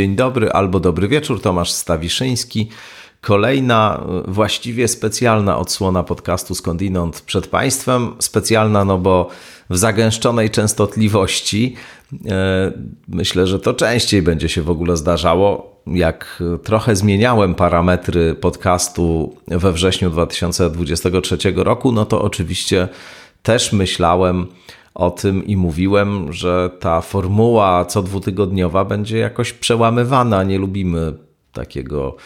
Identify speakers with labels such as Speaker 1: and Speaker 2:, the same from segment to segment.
Speaker 1: Dzień dobry albo dobry wieczór, Tomasz Stawiszyński. Kolejna, e, właściwie specjalna odsłona podcastu Skądinąd przed Państwem. Specjalna, no bo w zagęszczonej częstotliwości. E, myślę, że to częściej będzie się w ogóle zdarzało. Jak trochę zmieniałem parametry podcastu we wrześniu 2023 roku, no to oczywiście też myślałem o tym i mówiłem, że ta formuła co dwutygodniowa będzie jakoś przełamywana. Nie lubimy takiego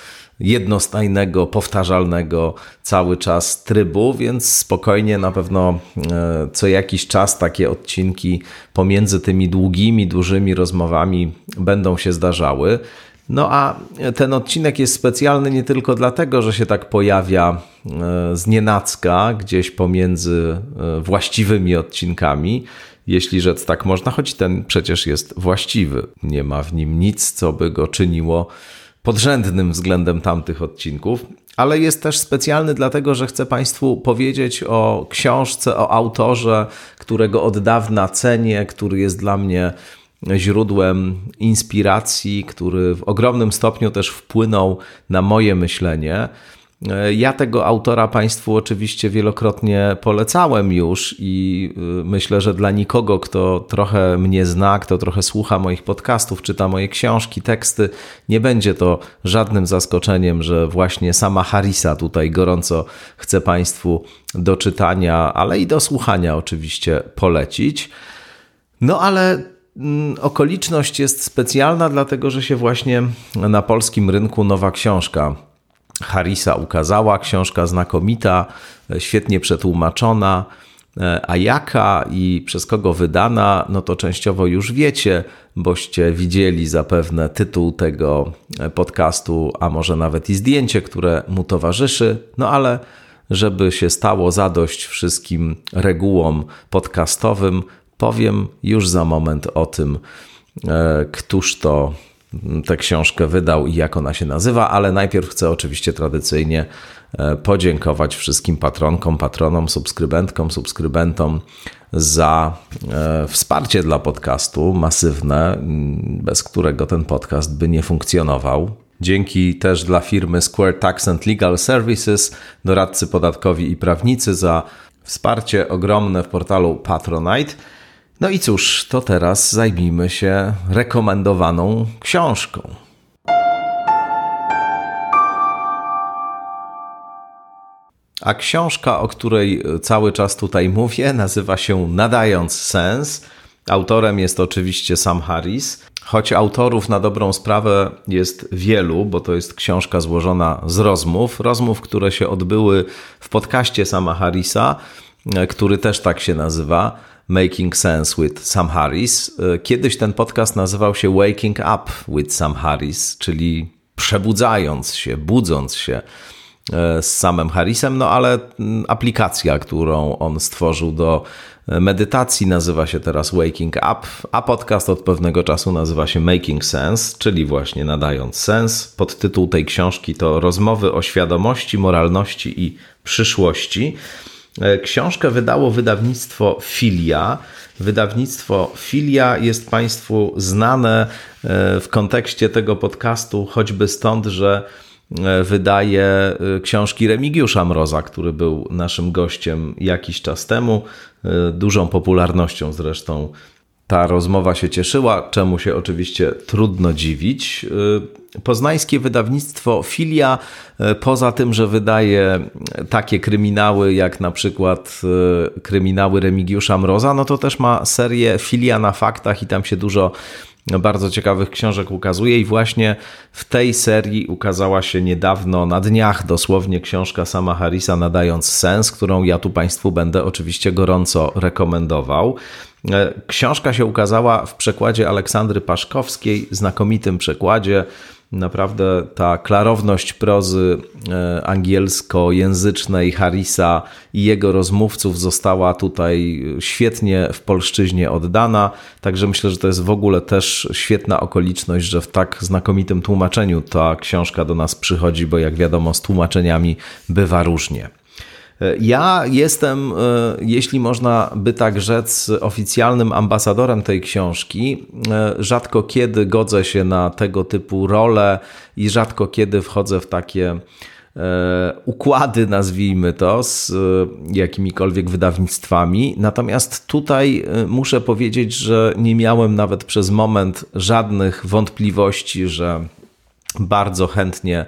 Speaker 1: jednostajnego, powtarzalnego cały czas trybu, więc spokojnie na pewno e, co jakiś czas takie odcinki pomiędzy tymi długimi, dużymi rozmowami będą się zdarzały. No a ten odcinek jest specjalny nie tylko dlatego, że się tak pojawia e, z nienacka gdzieś pomiędzy e, właściwymi odcinkami, jeśli rzec tak można, choć ten przecież jest właściwy. Nie ma w nim nic, co by go czyniło podrzędnym względem tamtych odcinków, ale jest też specjalny dlatego, że chcę Państwu powiedzieć o książce, o autorze, którego od dawna cenię, który jest dla mnie źródłem inspiracji, który w ogromnym stopniu też wpłynął na moje myślenie. Ja tego autora Państwu oczywiście wielokrotnie polecałem już i y, myślę, że dla nikogo, kto trochę mnie zna, kto trochę słucha moich podcastów, czyta moje książki, teksty, nie będzie to żadnym zaskoczeniem, że właśnie sama Harisa tutaj gorąco chcę Państwu do czytania, ale i do słuchania oczywiście polecić. No ale okoliczność jest specjalna, dlatego że się właśnie na polskim rynku nowa książka Harisa ukazała. Książka znakomita, świetnie przetłumaczona. E, a jaka i przez kogo wydana, no to częściowo już wiecie, boście widzieli zapewne tytuł tego podcastu, a może nawet i zdjęcie, które mu towarzyszy. No ale żeby się stało zadość wszystkim regułom podcastowym, powiem już za moment o tym, e, któż to tę książkę wydał i jak ona się nazywa, ale najpierw chcę oczywiście tradycyjnie e, podziękować wszystkim patronkom, patronom, subskrybentkom, subskrybentom za e, wsparcie dla podcastu masywne, bez którego ten podcast by nie funkcjonował. Dzięki też dla firmy Square Tax and Legal Services, doradcy podatkowi i prawnicy za wsparcie ogromne w portalu Patronite. No i cóż, to teraz zajmijmy się rekomendowaną książką. A książka, o której cały czas tutaj mówię, nazywa się Nadając Sens. Autorem jest oczywiście Sam Harris, choć autorów na dobrą sprawę jest wielu, bo to jest książka złożona z rozmów, rozmów, które się odbyły w podcaście Sama Harrisa, który też tak się nazywa. Making Sense with Sam Harris. E, kiedyś ten podcast nazywał się Waking Up with Sam Harris, czyli przebudzając się, budząc się e, z samym Harrisem, no ale mm, aplikacja, którą on stworzył do e, medytacji nazywa się teraz Waking Up, a podcast od pewnego czasu nazywa się Making Sense, czyli właśnie nadając sens. Podtytuł tej książki to Rozmowy o świadomości, moralności i przyszłości. E, książkę wydało wydawnictwo Filia. Wydawnictwo Filia jest Państwu znane e, w kontekście tego podcastu, choćby stąd, że e, wydaje książki Remigiusza Mroza, który był naszym gościem jakiś czas temu. Dużą popularnością zresztą ta rozmowa się cieszyła, czemu się oczywiście trudno dziwić. Poznańskie wydawnictwo Filia, y, poza tym, że wydaje takie kryminały jak na przykład y, kryminały Remigiusza Mroza, no to też ma serię Filia na faktach i tam się dużo bardzo ciekawych książek ukazuje i właśnie w tej serii ukazała się niedawno, na dniach dosłownie, książka sama Harrisa Nadając Sens, którą ja tu Państwu będę oczywiście gorąco rekomendował. E, książka się ukazała w przekładzie Aleksandry Paszkowskiej, znakomitym przekładzie. Naprawdę ta klarowność prozy e, angielskojęzycznej Harrisa i jego rozmówców została tutaj świetnie w polszczyźnie oddana. Także myślę, że to jest w ogóle też świetna okoliczność, że w tak znakomitym tłumaczeniu ta książka do nas przychodzi, bo jak wiadomo, z tłumaczeniami bywa różnie. Ja jestem, e, jeśli można by tak rzec, oficjalnym ambasadorem tej książki. E, rzadko kiedy godzę się na tego typu role i rzadko kiedy wchodzę w takie e, układy, nazwijmy to, z jakimikolwiek wydawnictwami. Natomiast tutaj muszę powiedzieć, że nie miałem nawet przez moment żadnych wątpliwości, że bardzo chętnie e,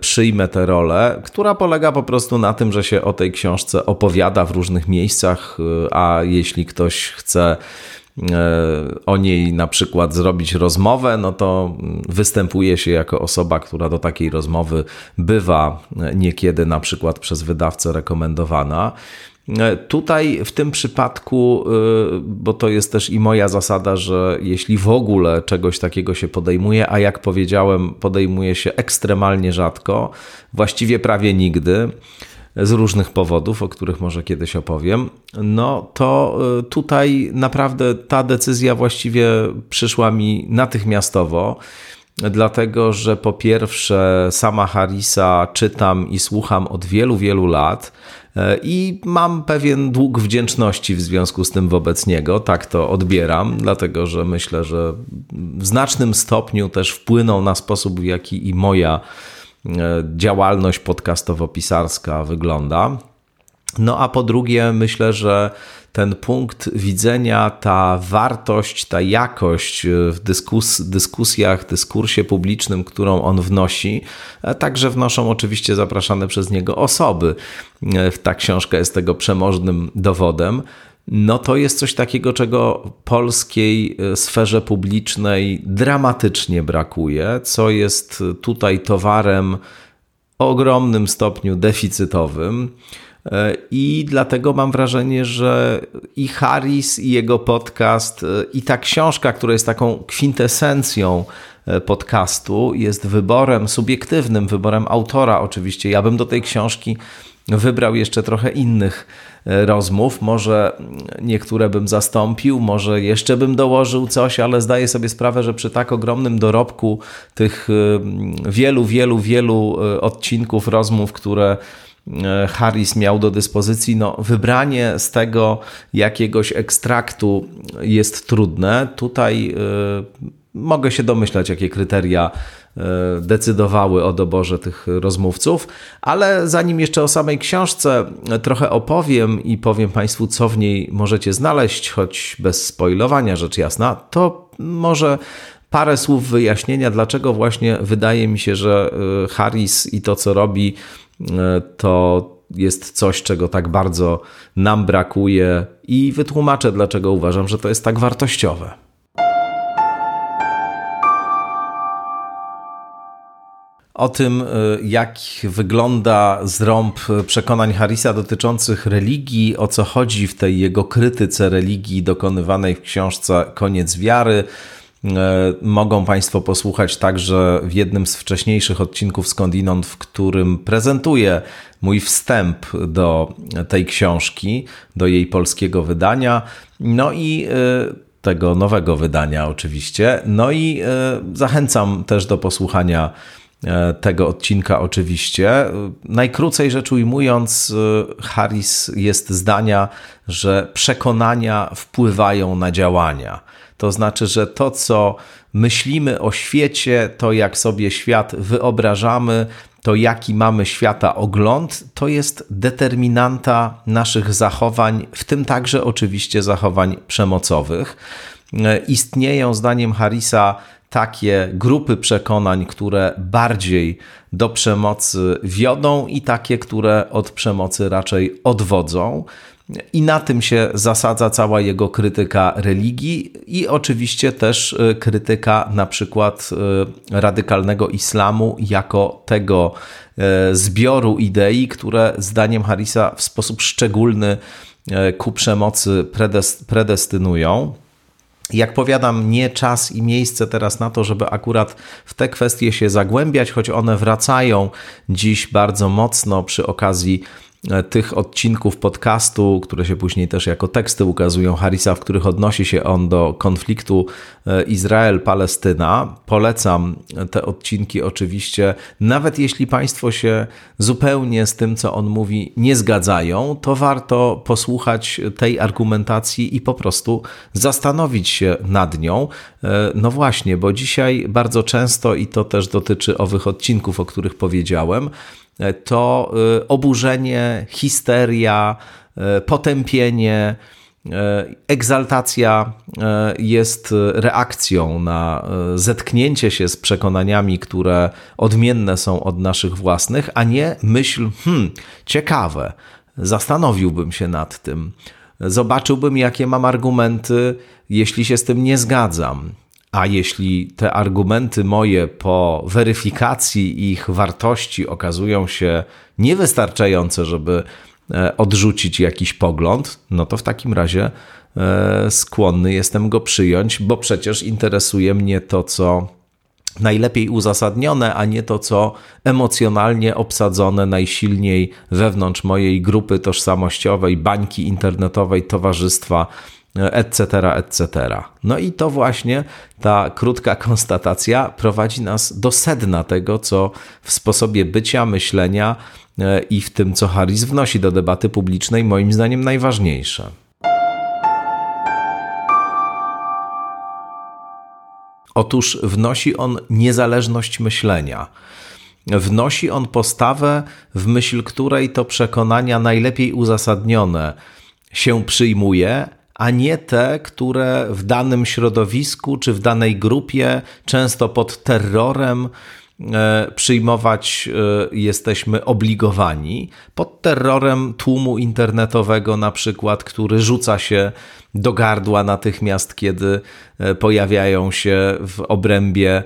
Speaker 1: przyjmę tę rolę, która polega po prostu na tym, że się o tej książce opowiada w różnych miejscach, e, a jeśli ktoś chce e, o niej na przykład zrobić rozmowę, no to mm, występuje się jako osoba, która do takiej rozmowy bywa niekiedy na przykład przez wydawcę rekomendowana. E, tutaj w tym przypadku, e, bo to jest też i moja zasada, że jeśli w ogóle czegoś takiego się podejmuje, a jak powiedziałem, podejmuje się ekstremalnie rzadko, właściwie prawie nigdy, z różnych powodów, o których może kiedyś opowiem, no to e, tutaj naprawdę ta decyzja właściwie przyszła mi natychmiastowo dlatego że po pierwsze sama Harrisa czytam i słucham od wielu, wielu lat. E, I mam pewien dług wdzięczności w związku z tym wobec niego, tak to odbieram, dlatego że myślę, że w znacznym stopniu też wpłynął na sposób, w jaki i moja e, działalność podcastowo-pisarska wygląda. No a po drugie, myślę, że ten punkt widzenia, ta wartość, ta jakość e, w dyskus, dyskusjach, dyskursie publicznym, którą on wnosi, e, także wnoszą oczywiście zapraszane przez niego osoby. E, ta książka jest tego przemożnym dowodem no to jest coś takiego, czego polskiej sferze publicznej dramatycznie brakuje, co jest tutaj towarem o ogromnym stopniu deficytowym. E, I dlatego mam wrażenie, że i Harris, i jego podcast, e, i ta książka, która jest taką kwintesencją e, podcastu, jest wyborem subiektywnym, wyborem autora oczywiście. Ja bym do tej książki wybrał jeszcze trochę innych rozmów. Może niektóre bym zastąpił, może jeszcze bym dołożył coś, ale zdaję sobie sprawę, że przy tak ogromnym dorobku tych wielu, wielu, wielu odcinków rozmów, które Harris miał do dyspozycji, no, wybranie z tego jakiegoś ekstraktu jest trudne. Tutaj y, mogę się domyślać, jakie kryteria y, decydowały o doborze tych rozmówców, ale zanim jeszcze o samej książce trochę opowiem i powiem Państwu, co w niej możecie znaleźć, choć bez spoilowania, rzecz jasna, to może parę słów wyjaśnienia, dlaczego właśnie wydaje mi się, że Harris i to, co robi, E, to jest coś, czego tak bardzo nam brakuje i wytłumaczę, dlaczego uważam, że to jest tak wartościowe. O tym, e, jak wygląda zrąb przekonań Harrisa dotyczących religii, o co chodzi w tej jego krytyce religii dokonywanej w książce Koniec Wiary, E, mogą Państwo posłuchać także w jednym z wcześniejszych odcinków Skądinąd, w którym prezentuję mój wstęp do tej książki, do jej polskiego wydania. No i e, tego nowego wydania, oczywiście. No i e, zachęcam też do posłuchania tego odcinka, oczywiście. Najkrócej rzecz ujmując, Harris jest zdania, że przekonania wpływają na działania. To znaczy, że to, co myślimy o świecie, to jak sobie świat wyobrażamy, to jaki mamy świata ogląd, to jest determinanta naszych zachowań, w tym także oczywiście zachowań przemocowych. Istnieją, zdaniem Harrisa, takie grupy przekonań, które bardziej do przemocy wiodą i takie, które od przemocy raczej odwodzą. I na tym się zasadza cała jego krytyka religii i oczywiście też e, krytyka na przykład e, radykalnego islamu jako tego e, zbioru idei, które zdaniem Harrisa w sposób szczególny ku przemocy predestynują. Jak powiadam, nie czas i miejsce teraz na to, żeby akurat w te kwestie się zagłębiać, choć one wracają dziś bardzo mocno przy okazji tych odcinków podcastu, które się później też jako teksty ukazują Harisa, w których odnosi się on do konfliktu e, Izrael-Palestyna. Polecam te odcinki oczywiście, nawet jeśli Państwo się zupełnie z tym, co on mówi, nie zgadzają, to warto posłuchać tej argumentacji i po prostu zastanowić się nad nią. E, no właśnie, bo dzisiaj bardzo często, i to też dotyczy owych odcinków, o których powiedziałem, e, to e, oburzenie, histeria, potępienie, egzaltacja jest reakcją na zetknięcie się z przekonaniami, które odmienne są od naszych własnych, a nie myśl, hmm, ciekawe, zastanowiłbym się nad tym, zobaczyłbym, jakie mam argumenty, jeśli się z tym nie zgadzam. A jeśli te argumenty moje po weryfikacji ich wartości okazują się niewystarczające, żeby e, odrzucić jakiś pogląd, no to w takim razie e, skłonny jestem go przyjąć, bo przecież interesuje mnie to, co najlepiej uzasadnione, a nie to, co emocjonalnie obsadzone najsilniej wewnątrz mojej grupy tożsamościowej, bańki internetowej, towarzystwa etc., etc. No i to właśnie ta krótka konstatacja prowadzi nas do sedna tego, co w sposobie bycia, myślenia e, i w tym, co Harris wnosi do debaty publicznej, moim zdaniem najważniejsze. Otóż wnosi on niezależność myślenia. Wnosi on postawę, w myśl której to przekonania najlepiej uzasadnione się przyjmuje, a nie te, które w danym środowisku czy w danej grupie, często pod terrorem, e, przyjmować e, jesteśmy obligowani. Pod terrorem tłumu internetowego, na przykład, który rzuca się do gardła natychmiast, kiedy e, pojawiają się w obrębie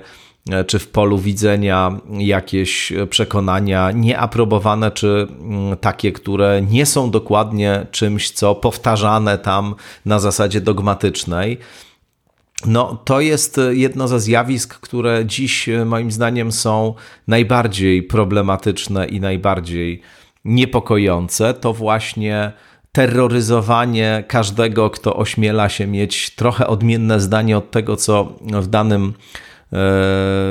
Speaker 1: czy w polu widzenia jakieś przekonania nieaprobowane, czy mm, takie, które nie są dokładnie czymś, co powtarzane tam na zasadzie dogmatycznej. No, to jest jedno ze zjawisk, które dziś e, moim zdaniem są najbardziej problematyczne i najbardziej niepokojące. To właśnie terroryzowanie każdego, kto ośmiela się mieć trochę odmienne zdanie od tego, co w danym E,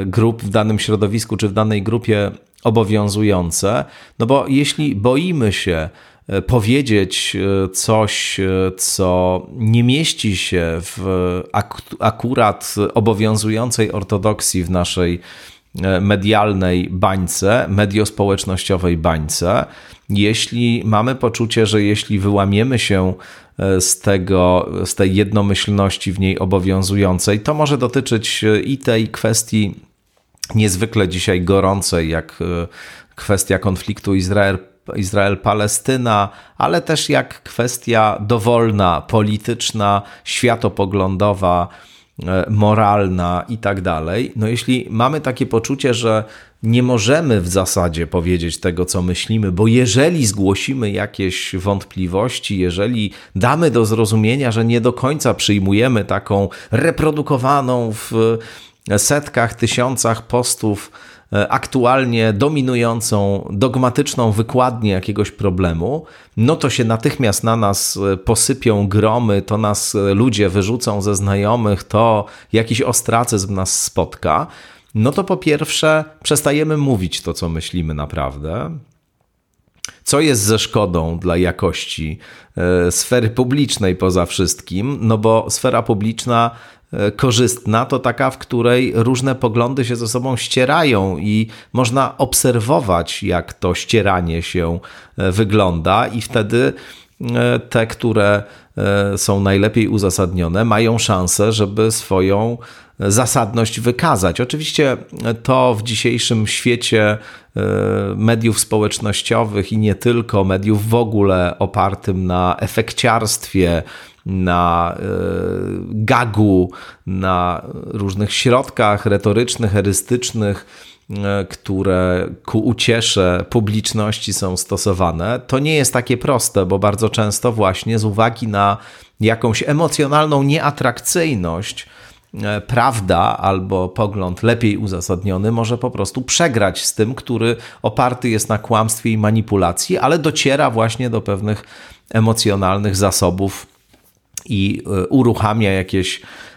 Speaker 1: grup w danym środowisku czy w danej grupie obowiązujące. No bo jeśli boimy się e, powiedzieć e, coś, co nie mieści się w akurat obowiązującej ortodoksji w naszej medialnej bańce, mediospołecznościowej bańce, jeśli mamy poczucie, że jeśli wyłamiemy się E, z, tego, z tej jednomyślności w niej obowiązującej. To może dotyczyć e, i tej kwestii niezwykle dzisiaj gorącej, jak e, kwestia konfliktu Izrael Izrael-Palestyna, ale też jak kwestia dowolna, polityczna, światopoglądowa, moralna i tak dalej. No jeśli mamy takie poczucie, że nie możemy w zasadzie powiedzieć tego, co myślimy, bo jeżeli zgłosimy jakieś wątpliwości, jeżeli damy do zrozumienia, że nie do końca przyjmujemy taką reprodukowaną w setkach, tysiącach postów, e, aktualnie dominującą dogmatyczną wykładnię jakiegoś problemu, no to się natychmiast na nas e, posypią gromy, to nas e, ludzie wyrzucą ze znajomych, to jakiś ostracyzm nas spotka no to po pierwsze przestajemy mówić to, co myślimy naprawdę. Co jest ze szkodą dla jakości e, sfery publicznej poza wszystkim? No bo sfera publiczna e, korzystna to taka, w której różne poglądy się ze sobą ścierają i można obserwować, jak to ścieranie się e, wygląda, i wtedy te, które są najlepiej uzasadnione, mają szansę, żeby swoją zasadność wykazać. Oczywiście to w dzisiejszym świecie e, mediów społecznościowych i nie tylko, mediów w ogóle opartym na efekciarstwie, na e, gagu, na różnych środkach retorycznych, herystycznych, e, które ku uciesze publiczności są stosowane, to nie jest takie proste, bo bardzo często właśnie z uwagi na jakąś emocjonalną nieatrakcyjność, e, prawda albo pogląd lepiej uzasadniony może po prostu przegrać z tym, który oparty jest na kłamstwie i manipulacji, ale dociera właśnie do pewnych emocjonalnych zasobów i e, uruchamia jakieś E,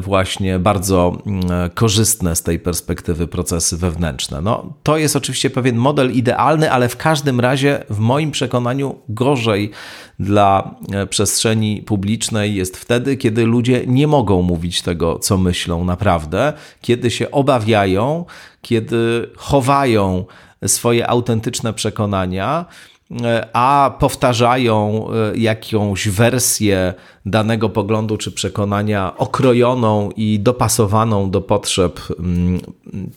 Speaker 1: właśnie bardzo mm, korzystne z tej perspektywy procesy wewnętrzne. No, to jest oczywiście pewien model idealny, ale w każdym razie w moim przekonaniu gorzej dla e, przestrzeni publicznej jest wtedy, kiedy ludzie nie mogą mówić tego, co myślą naprawdę, kiedy się obawiają, kiedy chowają swoje autentyczne przekonania E, a powtarzają e, jakąś wersję danego poglądu czy przekonania okrojoną i dopasowaną do potrzeb mm,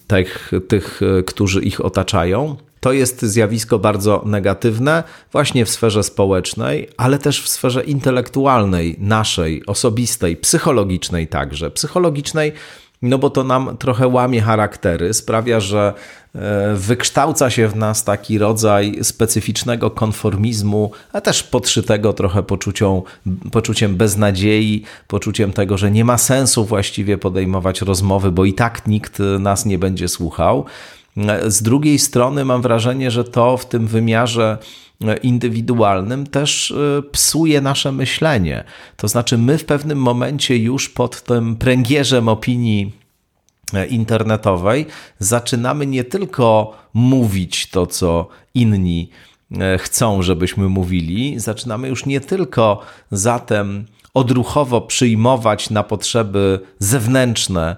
Speaker 1: tych, tych e, którzy ich otaczają. To jest zjawisko bardzo negatywne właśnie w sferze społecznej, ale też w sferze intelektualnej, naszej, osobistej, psychologicznej także. Psychologicznej no bo to nam trochę łamie charaktery, sprawia, że e, wykształca się w nas taki rodzaj specyficznego konformizmu, a też podszytego trochę poczucią, poczuciem beznadziei, poczuciem tego, że nie ma sensu właściwie podejmować rozmowy, bo i tak nikt nas nie będzie słuchał. E, z drugiej strony mam wrażenie, że to w tym wymiarze indywidualnym też e, psuje nasze myślenie. To znaczy, my w pewnym momencie już pod tym pręgierzem opinii e, internetowej zaczynamy nie tylko mówić to, co inni e, chcą, żebyśmy mówili, zaczynamy już nie tylko zatem odruchowo przyjmować na potrzeby zewnętrzne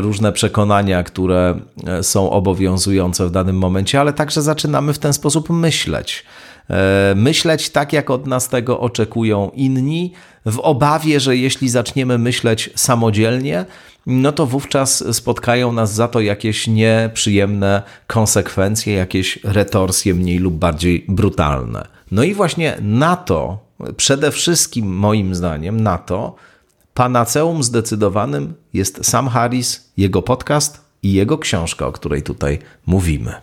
Speaker 1: różne przekonania, które e, są obowiązujące w danym momencie, ale także zaczynamy w ten sposób myśleć. E, myśleć tak, jak od nas tego oczekują inni, w obawie, że jeśli zaczniemy myśleć samodzielnie, no to wówczas spotkają nas za to jakieś nieprzyjemne konsekwencje, jakieś retorsje mniej lub bardziej brutalne. No i właśnie na to, przede wszystkim moim zdaniem, na to Panaceum zdecydowanym jest Sam Harris, jego podcast i jego książka, o której tutaj mówimy.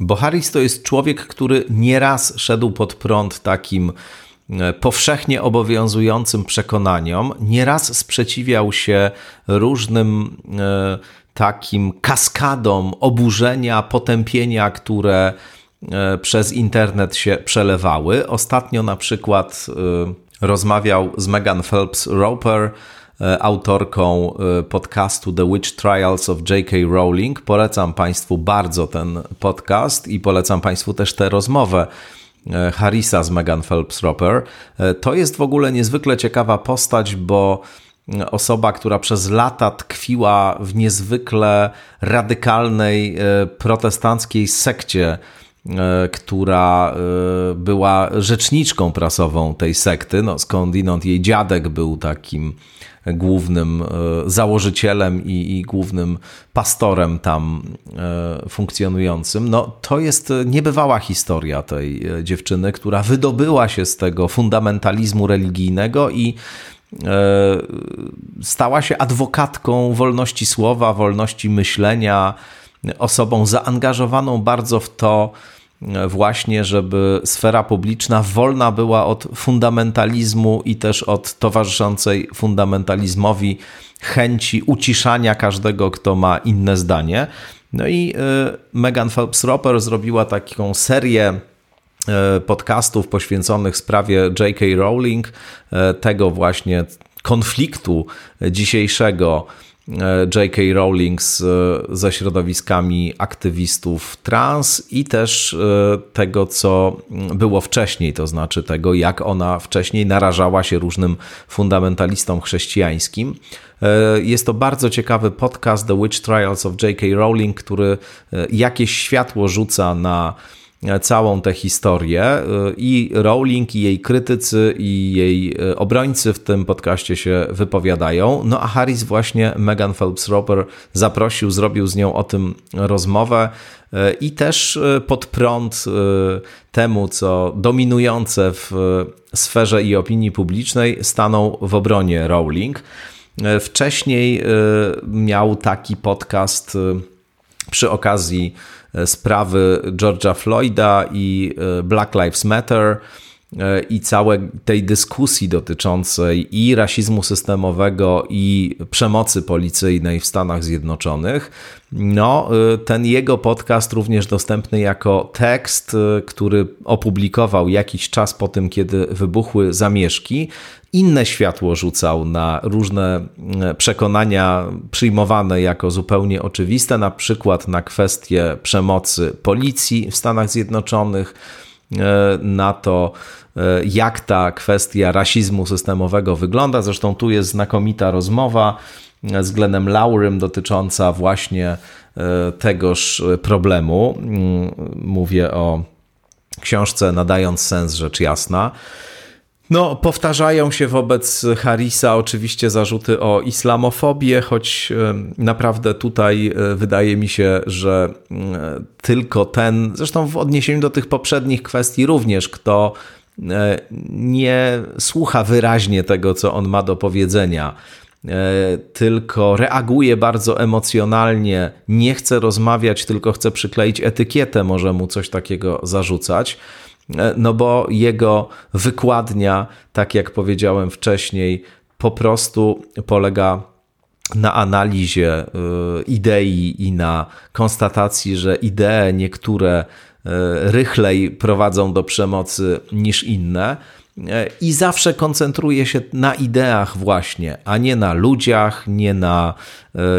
Speaker 1: Bo Harris to jest człowiek, który nieraz szedł pod prąd takim e, powszechnie obowiązującym przekonaniom, nieraz sprzeciwiał się różnym e, takim kaskadom oburzenia, potępienia, które przez internet się przelewały. Ostatnio na przykład e, rozmawiał z Megan Phelps Roper, e, autorką podcastu The Witch Trials of J.K. Rowling. Polecam Państwu bardzo ten podcast i polecam Państwu też tę rozmowę. Harrisa z Megan Phelps Roper. To jest w ogóle niezwykle ciekawa postać, bo osoba, która przez lata tkwiła w niezwykle radykalnej protestanckiej sekcie E, która e, była rzeczniczką prasową tej sekty, no skądinąd jej dziadek był takim głównym e, założycielem i, i, głównym pastorem tam funkcjonującym. No, to jest niebywała historia tej dziewczyny, która wydobyła się z tego fundamentalizmu religijnego i stała się adwokatką wolności słowa, wolności myślenia, osobą zaangażowaną bardzo w to, właśnie, żeby sfera publiczna wolna była od fundamentalizmu i też od towarzyszącej fundamentalizmowi chęci uciszania każdego, kto ma inne zdanie. No i y, Megan Phelps Roper zrobiła taką serię y, podcastów poświęconych sprawie J.K. Rowling, tego właśnie konfliktu dzisiejszego E, J.K. Rowling z, ze środowiskami aktywistów trans i też e, tego, co było wcześniej, to znaczy tego, jak ona wcześniej narażała się różnym fundamentalistom chrześcijańskim. E, jest to bardzo ciekawy podcast The Witch Trials of J.K. Rowling, który jakieś światło rzuca na całą tę historię. I Rowling, i jej krytycy, i jej e, obrońcy w tym podcaście się wypowiadają. No a Harris właśnie Megan Phelps Roper zaprosił, zrobił z nią o tym rozmowę e, i też pod prąd temu, co dominujące w sferze i opinii publicznej, stanął w obronie Rowling. Wcześniej miał taki podcast przy okazji sprawy George'a Floyda i e, Black Lives Matter. E, i całej tej dyskusji dotyczącej i rasizmu systemowego, i przemocy policyjnej w Stanach Zjednoczonych, no, e, ten jego podcast również dostępny jako tekst, e, który opublikował jakiś czas po tym, kiedy wybuchły zamieszki, inne światło rzucał na różne przekonania przyjmowane jako zupełnie oczywiste, na przykład na kwestie przemocy policji w Stanach Zjednoczonych, na to, jak ta kwestia rasizmu systemowego wygląda. Zresztą tu jest znakomita rozmowa z Glenem Laurym dotycząca właśnie e, tegoż problemu. Mm, mówię o książce Nadając sens, rzecz jasna. No, powtarzają się wobec Harisa oczywiście zarzuty o islamofobię, choć naprawdę tutaj e, wydaje mi się, że mm, tylko ten, zresztą w odniesieniu do tych poprzednich kwestii również, kto e, nie słucha wyraźnie tego, co on ma do powiedzenia, e, tylko reaguje bardzo emocjonalnie, nie chce rozmawiać, tylko chce przykleić etykietę, może mu coś takiego zarzucać. E, no bo jego wykładnia, tak jak powiedziałem wcześniej, po prostu polega na analizie e, idei i na konstatacji, że idee niektóre e, rychlej prowadzą do przemocy niż inne i zawsze koncentruje się na ideach właśnie, a nie na ludziach, nie na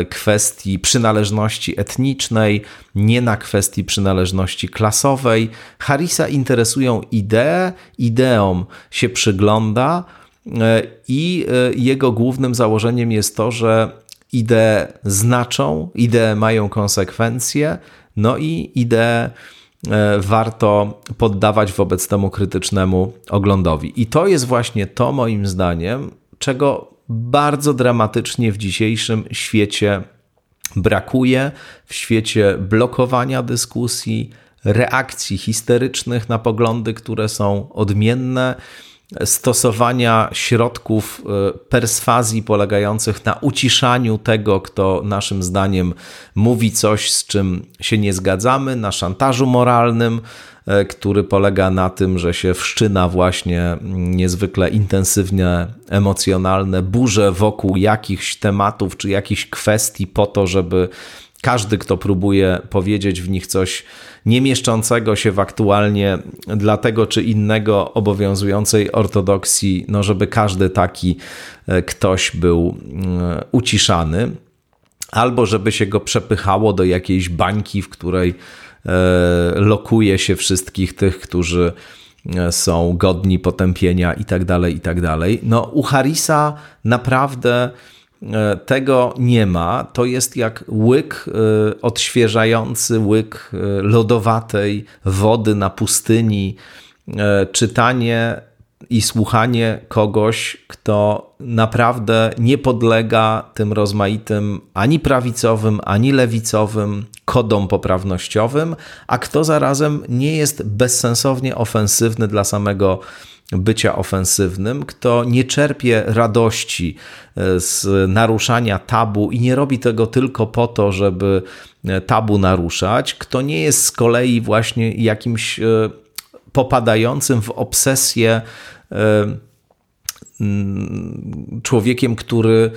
Speaker 1: kwestii przynależności etnicznej, nie na kwestii przynależności klasowej. Harisa interesują idee, ideom się przygląda i e, jego głównym założeniem jest to, że idee znaczą, idee mają konsekwencje, no i idee E, warto poddawać wobec temu krytycznemu oglądowi. I to jest właśnie to, moim zdaniem, czego bardzo dramatycznie w dzisiejszym świecie brakuje, w świecie blokowania dyskusji, reakcji histerycznych na poglądy, które są odmienne stosowania środków e, perswazji polegających na uciszaniu tego, kto naszym zdaniem mówi coś, z czym się nie zgadzamy, na szantażu moralnym, e, który polega na tym, że się wszczyna właśnie niezwykle intensywnie emocjonalne burze wokół jakichś tematów czy jakichś kwestii po to, żeby każdy, kto próbuje powiedzieć w nich coś nie mieszczącego się w aktualnie dla tego czy innego obowiązującej ortodoksji, no żeby każdy taki e, ktoś był e, uciszany, albo żeby się go przepychało do jakiejś bańki, w której e, lokuje się wszystkich tych, którzy są godni potępienia i tak dalej, i tak dalej. No u Harisa naprawdę tego nie ma. To jest jak łyk e, odświeżający, łyk e, lodowatej wody na pustyni. Czytanie i słuchanie kogoś, kto naprawdę nie podlega tym rozmaitym ani prawicowym, ani lewicowym kodom poprawnościowym, a kto zarazem nie jest bezsensownie ofensywny dla samego bycia ofensywnym, kto nie czerpie radości e, z naruszania tabu i nie robi tego tylko po to, żeby e, tabu naruszać, kto nie jest z kolei właśnie jakimś e, popadającym w obsesję mm, człowiekiem, który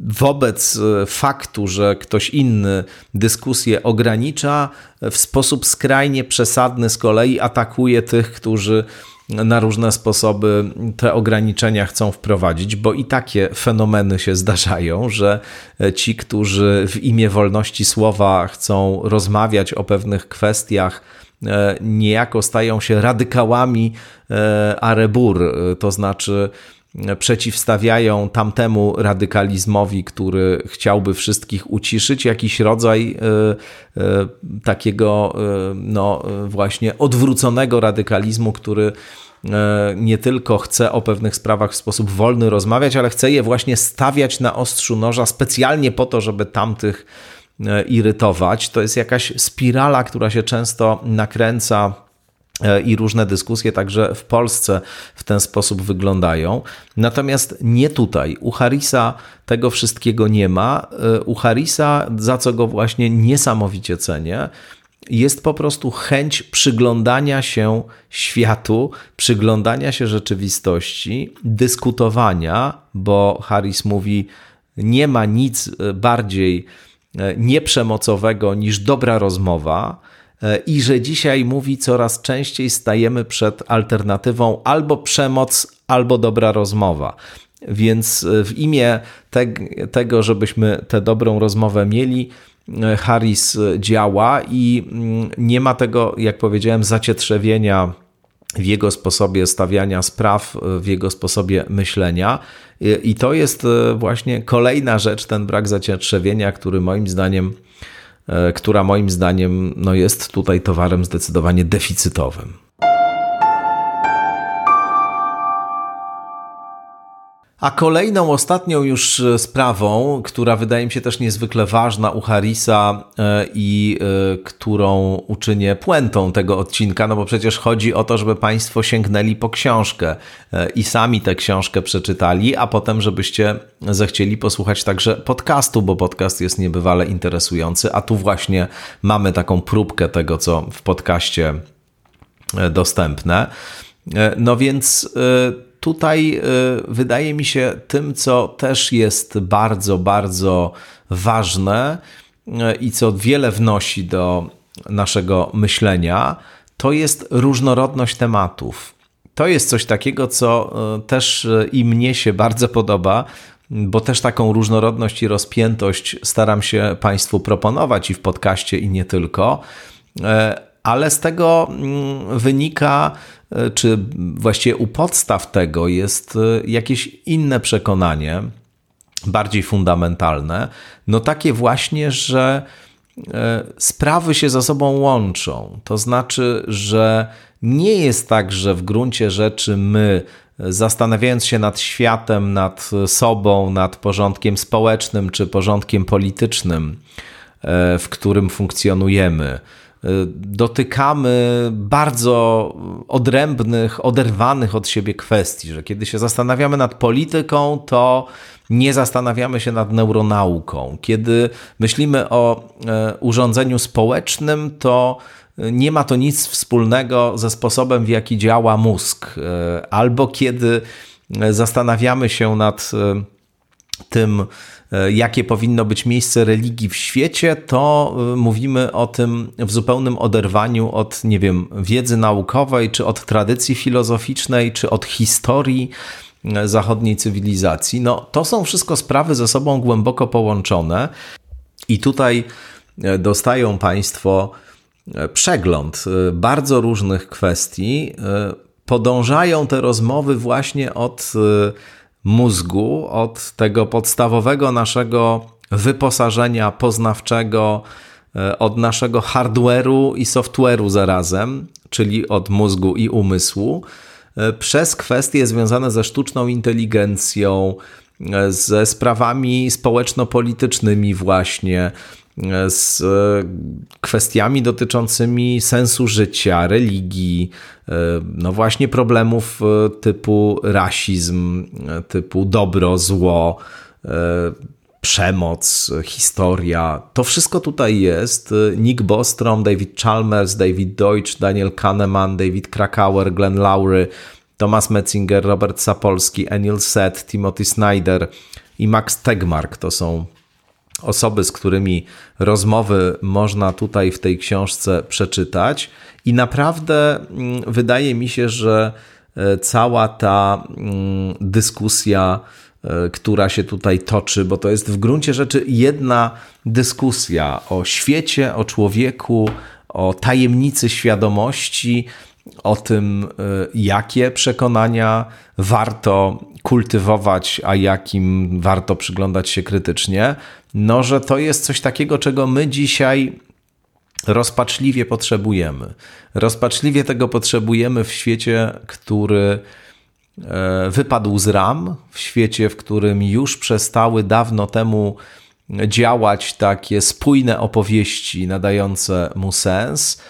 Speaker 1: wobec faktu, że ktoś inny dyskusję ogranicza, w sposób skrajnie przesadny z kolei atakuje tych, którzy na różne sposoby te ograniczenia chcą wprowadzić, bo i takie fenomeny się zdarzają, że ci, którzy w imię wolności słowa chcą rozmawiać o pewnych kwestiach, e, niejako stają się radykałami e, arebur, to znaczy przeciwstawiają tamtemu radykalizmowi, który chciałby wszystkich uciszyć, jakiś rodzaj e, e, takiego e, no właśnie odwróconego radykalizmu, który nie tylko chce o pewnych sprawach w sposób wolny rozmawiać, ale chce je właśnie stawiać na ostrzu noża specjalnie po to, żeby tamtych irytować. To jest jakaś spirala, która się często nakręca i różne dyskusje także w Polsce w ten sposób wyglądają. Natomiast nie tutaj. U Harisa tego wszystkiego nie ma. E, u Harisa, za co go właśnie niesamowicie cenię, jest po prostu chęć przyglądania się światu, przyglądania się rzeczywistości, dyskutowania, bo Harris mówi, nie ma nic bardziej e, nieprzemocowego niż dobra rozmowa. E, I że dzisiaj mówi, coraz częściej stajemy przed alternatywą albo przemoc, albo dobra rozmowa. Więc e, w imię te, tego, żebyśmy tę dobrą rozmowę mieli, e, Harris działa i mm, nie ma tego, jak powiedziałem, zacietrzewienia w jego sposobie stawiania spraw, w jego sposobie myślenia. I to jest właśnie kolejna rzecz, ten brak zacietrzewienia, który moim zdaniem, która moim zdaniem no jest tutaj towarem zdecydowanie deficytowym. A kolejną, ostatnią już e, sprawą, która wydaje mi się też niezwykle ważna u e, i e, którą uczynię puentą tego odcinka, no bo przecież chodzi o to, żeby Państwo sięgnęli po książkę i sami tę książkę przeczytali, a potem, żebyście zechcieli posłuchać także podcastu, bo podcast jest niebywale interesujący, a tu właśnie mamy taką próbkę tego, co w podcaście dostępne. No więc tutaj y, wydaje mi się tym, co też jest bardzo, bardzo ważne y, i co wiele wnosi do naszego myślenia, to jest różnorodność tematów. To jest coś takiego, co y, też i mnie się bardzo podoba, bo też taką różnorodność i rozpiętość staram się Państwu proponować i w podcaście, i nie tylko. Ale z tego mm, wynika E, czy właściwie u podstaw tego jest e, jakieś inne przekonanie, bardziej fundamentalne, no takie właśnie, że e, sprawy się ze sobą łączą. To znaczy, że nie jest tak, że w gruncie rzeczy my, zastanawiając się nad światem, nad sobą, nad porządkiem społecznym czy porządkiem politycznym, w którym funkcjonujemy, dotykamy bardzo odrębnych, oderwanych od siebie kwestii, że kiedy się zastanawiamy nad polityką, to nie zastanawiamy się nad neuronauką. Kiedy myślimy o e, urządzeniu społecznym, to nie ma to nic wspólnego ze sposobem, w jaki działa mózg. E, albo kiedy zastanawiamy się nad e, tym, E, jakie powinno być miejsce religii w świecie, to e, mówimy o tym w zupełnym oderwaniu od, nie wiem, wiedzy naukowej, czy od tradycji filozoficznej, czy od historii e, zachodniej cywilizacji. No, to są wszystko sprawy ze sobą głęboko połączone, i tutaj dostają Państwo przegląd bardzo różnych kwestii. Podążają te rozmowy właśnie od mózgu, od tego podstawowego naszego wyposażenia poznawczego, e, od naszego hardware'u i software'u zarazem, czyli od mózgu i umysłu, e, przez kwestie związane ze sztuczną inteligencją, e, ze sprawami społeczno-politycznymi, właśnie, z kwestiami dotyczącymi sensu życia, religii, no właśnie problemów typu rasizm, typu dobro, zło, przemoc, historia. To wszystko tutaj jest. Nick Bostrom, David Chalmers, David Deutsch, Daniel Kahneman, David Krakauer, Glenn Lowry, Thomas Metzinger, Robert Sapolsky, Enil Seth, Timothy Snyder i Max Tegmark to są osoby, z którymi rozmowy można tutaj w tej książce przeczytać. I naprawdę mm, wydaje mi się, że e, cała ta mm, dyskusja, e, która się tutaj toczy, bo to jest w gruncie rzeczy jedna dyskusja o świecie, o człowieku, o tajemnicy świadomości, o tym, e, jakie przekonania warto kultywować, a jakim warto przyglądać się krytycznie, no że to jest coś takiego, czego my dzisiaj rozpaczliwie potrzebujemy. Rozpaczliwie tego potrzebujemy w świecie, który e, wypadł z ram, w świecie, w którym już przestały dawno temu działać takie spójne opowieści nadające mu sens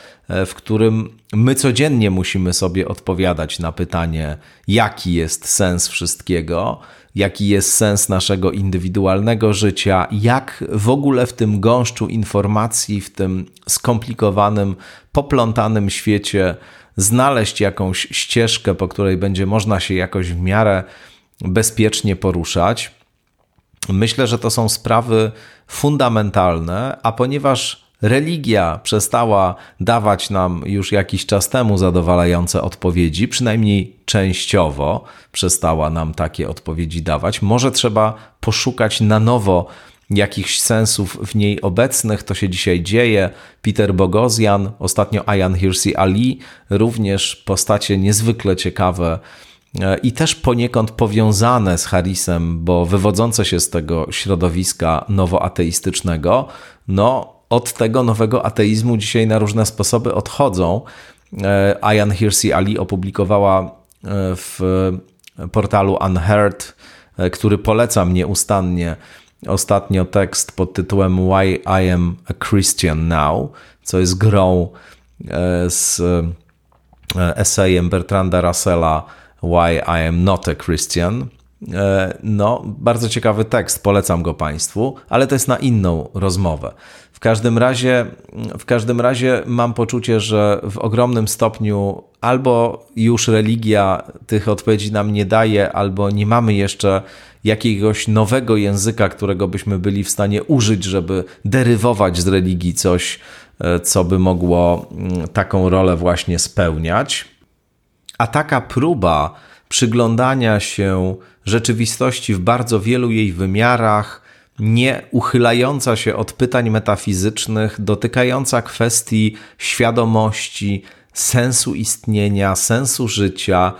Speaker 1: w którym my codziennie musimy sobie odpowiadać na pytanie, jaki jest sens wszystkiego, jaki jest sens naszego indywidualnego życia, jak w ogóle w tym gąszczu informacji, w tym skomplikowanym, poplątanym świecie znaleźć jakąś ścieżkę, po której będzie można się jakoś w miarę bezpiecznie poruszać. Myślę, że to są sprawy fundamentalne, a ponieważ religia przestała dawać nam już jakiś czas temu zadowalające odpowiedzi, przynajmniej częściowo przestała nam takie odpowiedzi dawać, może trzeba poszukać na nowo jakichś sensów w niej obecnych. To się dzisiaj dzieje. Peter Bogosian, ostatnio Ayan Hirsi Ali, również postacie niezwykle ciekawe e, i też poniekąd powiązane z Harrisem, bo wywodzące się z tego środowiska nowoateistycznego, no od tego nowego ateizmu dzisiaj na różne sposoby odchodzą. E, Ayan Hirsi Ali opublikowała e, w portalu Unheard, który polecam nieustannie, ostatnio tekst pod tytułem Why I Am a Christian Now, co jest grą e, z e, esejem Bertranda Russella Why I Am Not a Christian. E, no, bardzo ciekawy tekst, polecam go Państwu, ale to jest na inną rozmowę. W każdym razie, w każdym razie mam poczucie, że w ogromnym stopniu albo już religia tych odpowiedzi nam nie daje, albo nie mamy jeszcze jakiegoś nowego języka, którego byśmy byli w stanie użyć, żeby derywować z religii coś, e, co by mogło mm, taką rolę właśnie spełniać. A taka próba przyglądania się rzeczywistości w bardzo wielu jej wymiarach, nie uchylająca się od pytań metafizycznych, dotykająca kwestii świadomości, sensu istnienia, sensu życia,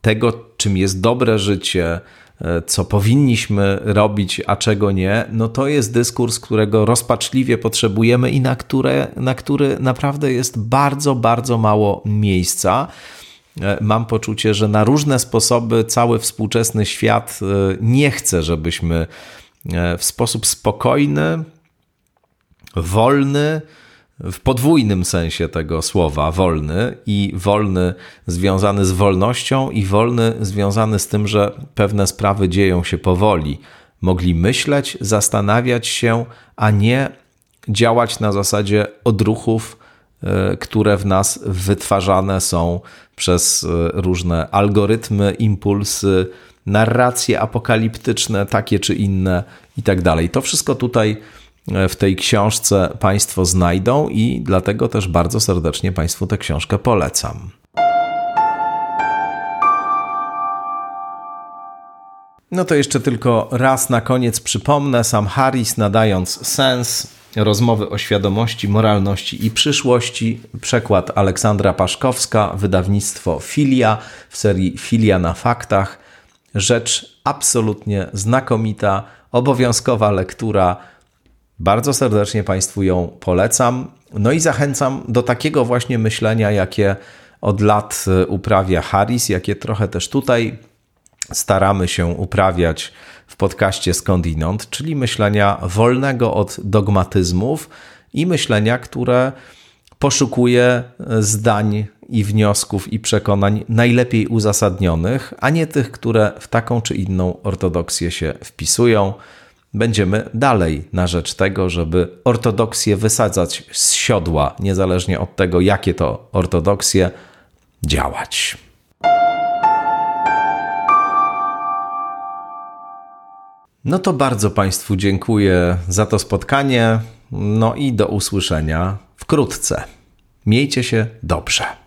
Speaker 1: tego, czym jest dobre życie, E, co powinniśmy robić, a czego nie, no to jest dyskurs, którego rozpaczliwie potrzebujemy i na, które, na który naprawdę jest bardzo, bardzo mało miejsca. E, mam poczucie, że na różne sposoby cały współczesny świat e, nie chce, żebyśmy w sposób spokojny, wolny, w podwójnym sensie tego słowa wolny i wolny związany z wolnością i wolny związany z tym, że pewne sprawy dzieją się powoli. Mogli myśleć, zastanawiać się, a nie działać na zasadzie odruchów, e, które w nas wytwarzane są przez e, różne algorytmy, impulsy, narracje apokaliptyczne, takie czy inne i tak dalej. To wszystko tutaj w tej książce Państwo znajdą i dlatego też bardzo serdecznie Państwu tę książkę polecam. No to jeszcze tylko raz na koniec przypomnę, sam Harris nadając sens rozmowy o świadomości, moralności i przyszłości, przekład Aleksandra Paszkowska, wydawnictwo Filia w serii Filia na faktach. Rzecz absolutnie znakomita, obowiązkowa lektura bardzo serdecznie Państwu ją polecam. No i zachęcam do takiego właśnie myślenia, jakie od lat e, uprawia Harris, jakie trochę też tutaj staramy się uprawiać w podcaście Skądinąd, czyli myślenia wolnego od dogmatyzmów i myślenia, które poszukuje e, zdań i wniosków i przekonań najlepiej uzasadnionych, a nie tych, które w taką czy inną ortodoksję się wpisują będziemy dalej na rzecz tego, żeby ortodoksję wysadzać z siodła, niezależnie od tego, jakie to ortodoksje, działać. No to bardzo Państwu dziękuję za to spotkanie. No i do usłyszenia wkrótce. Miejcie się dobrze.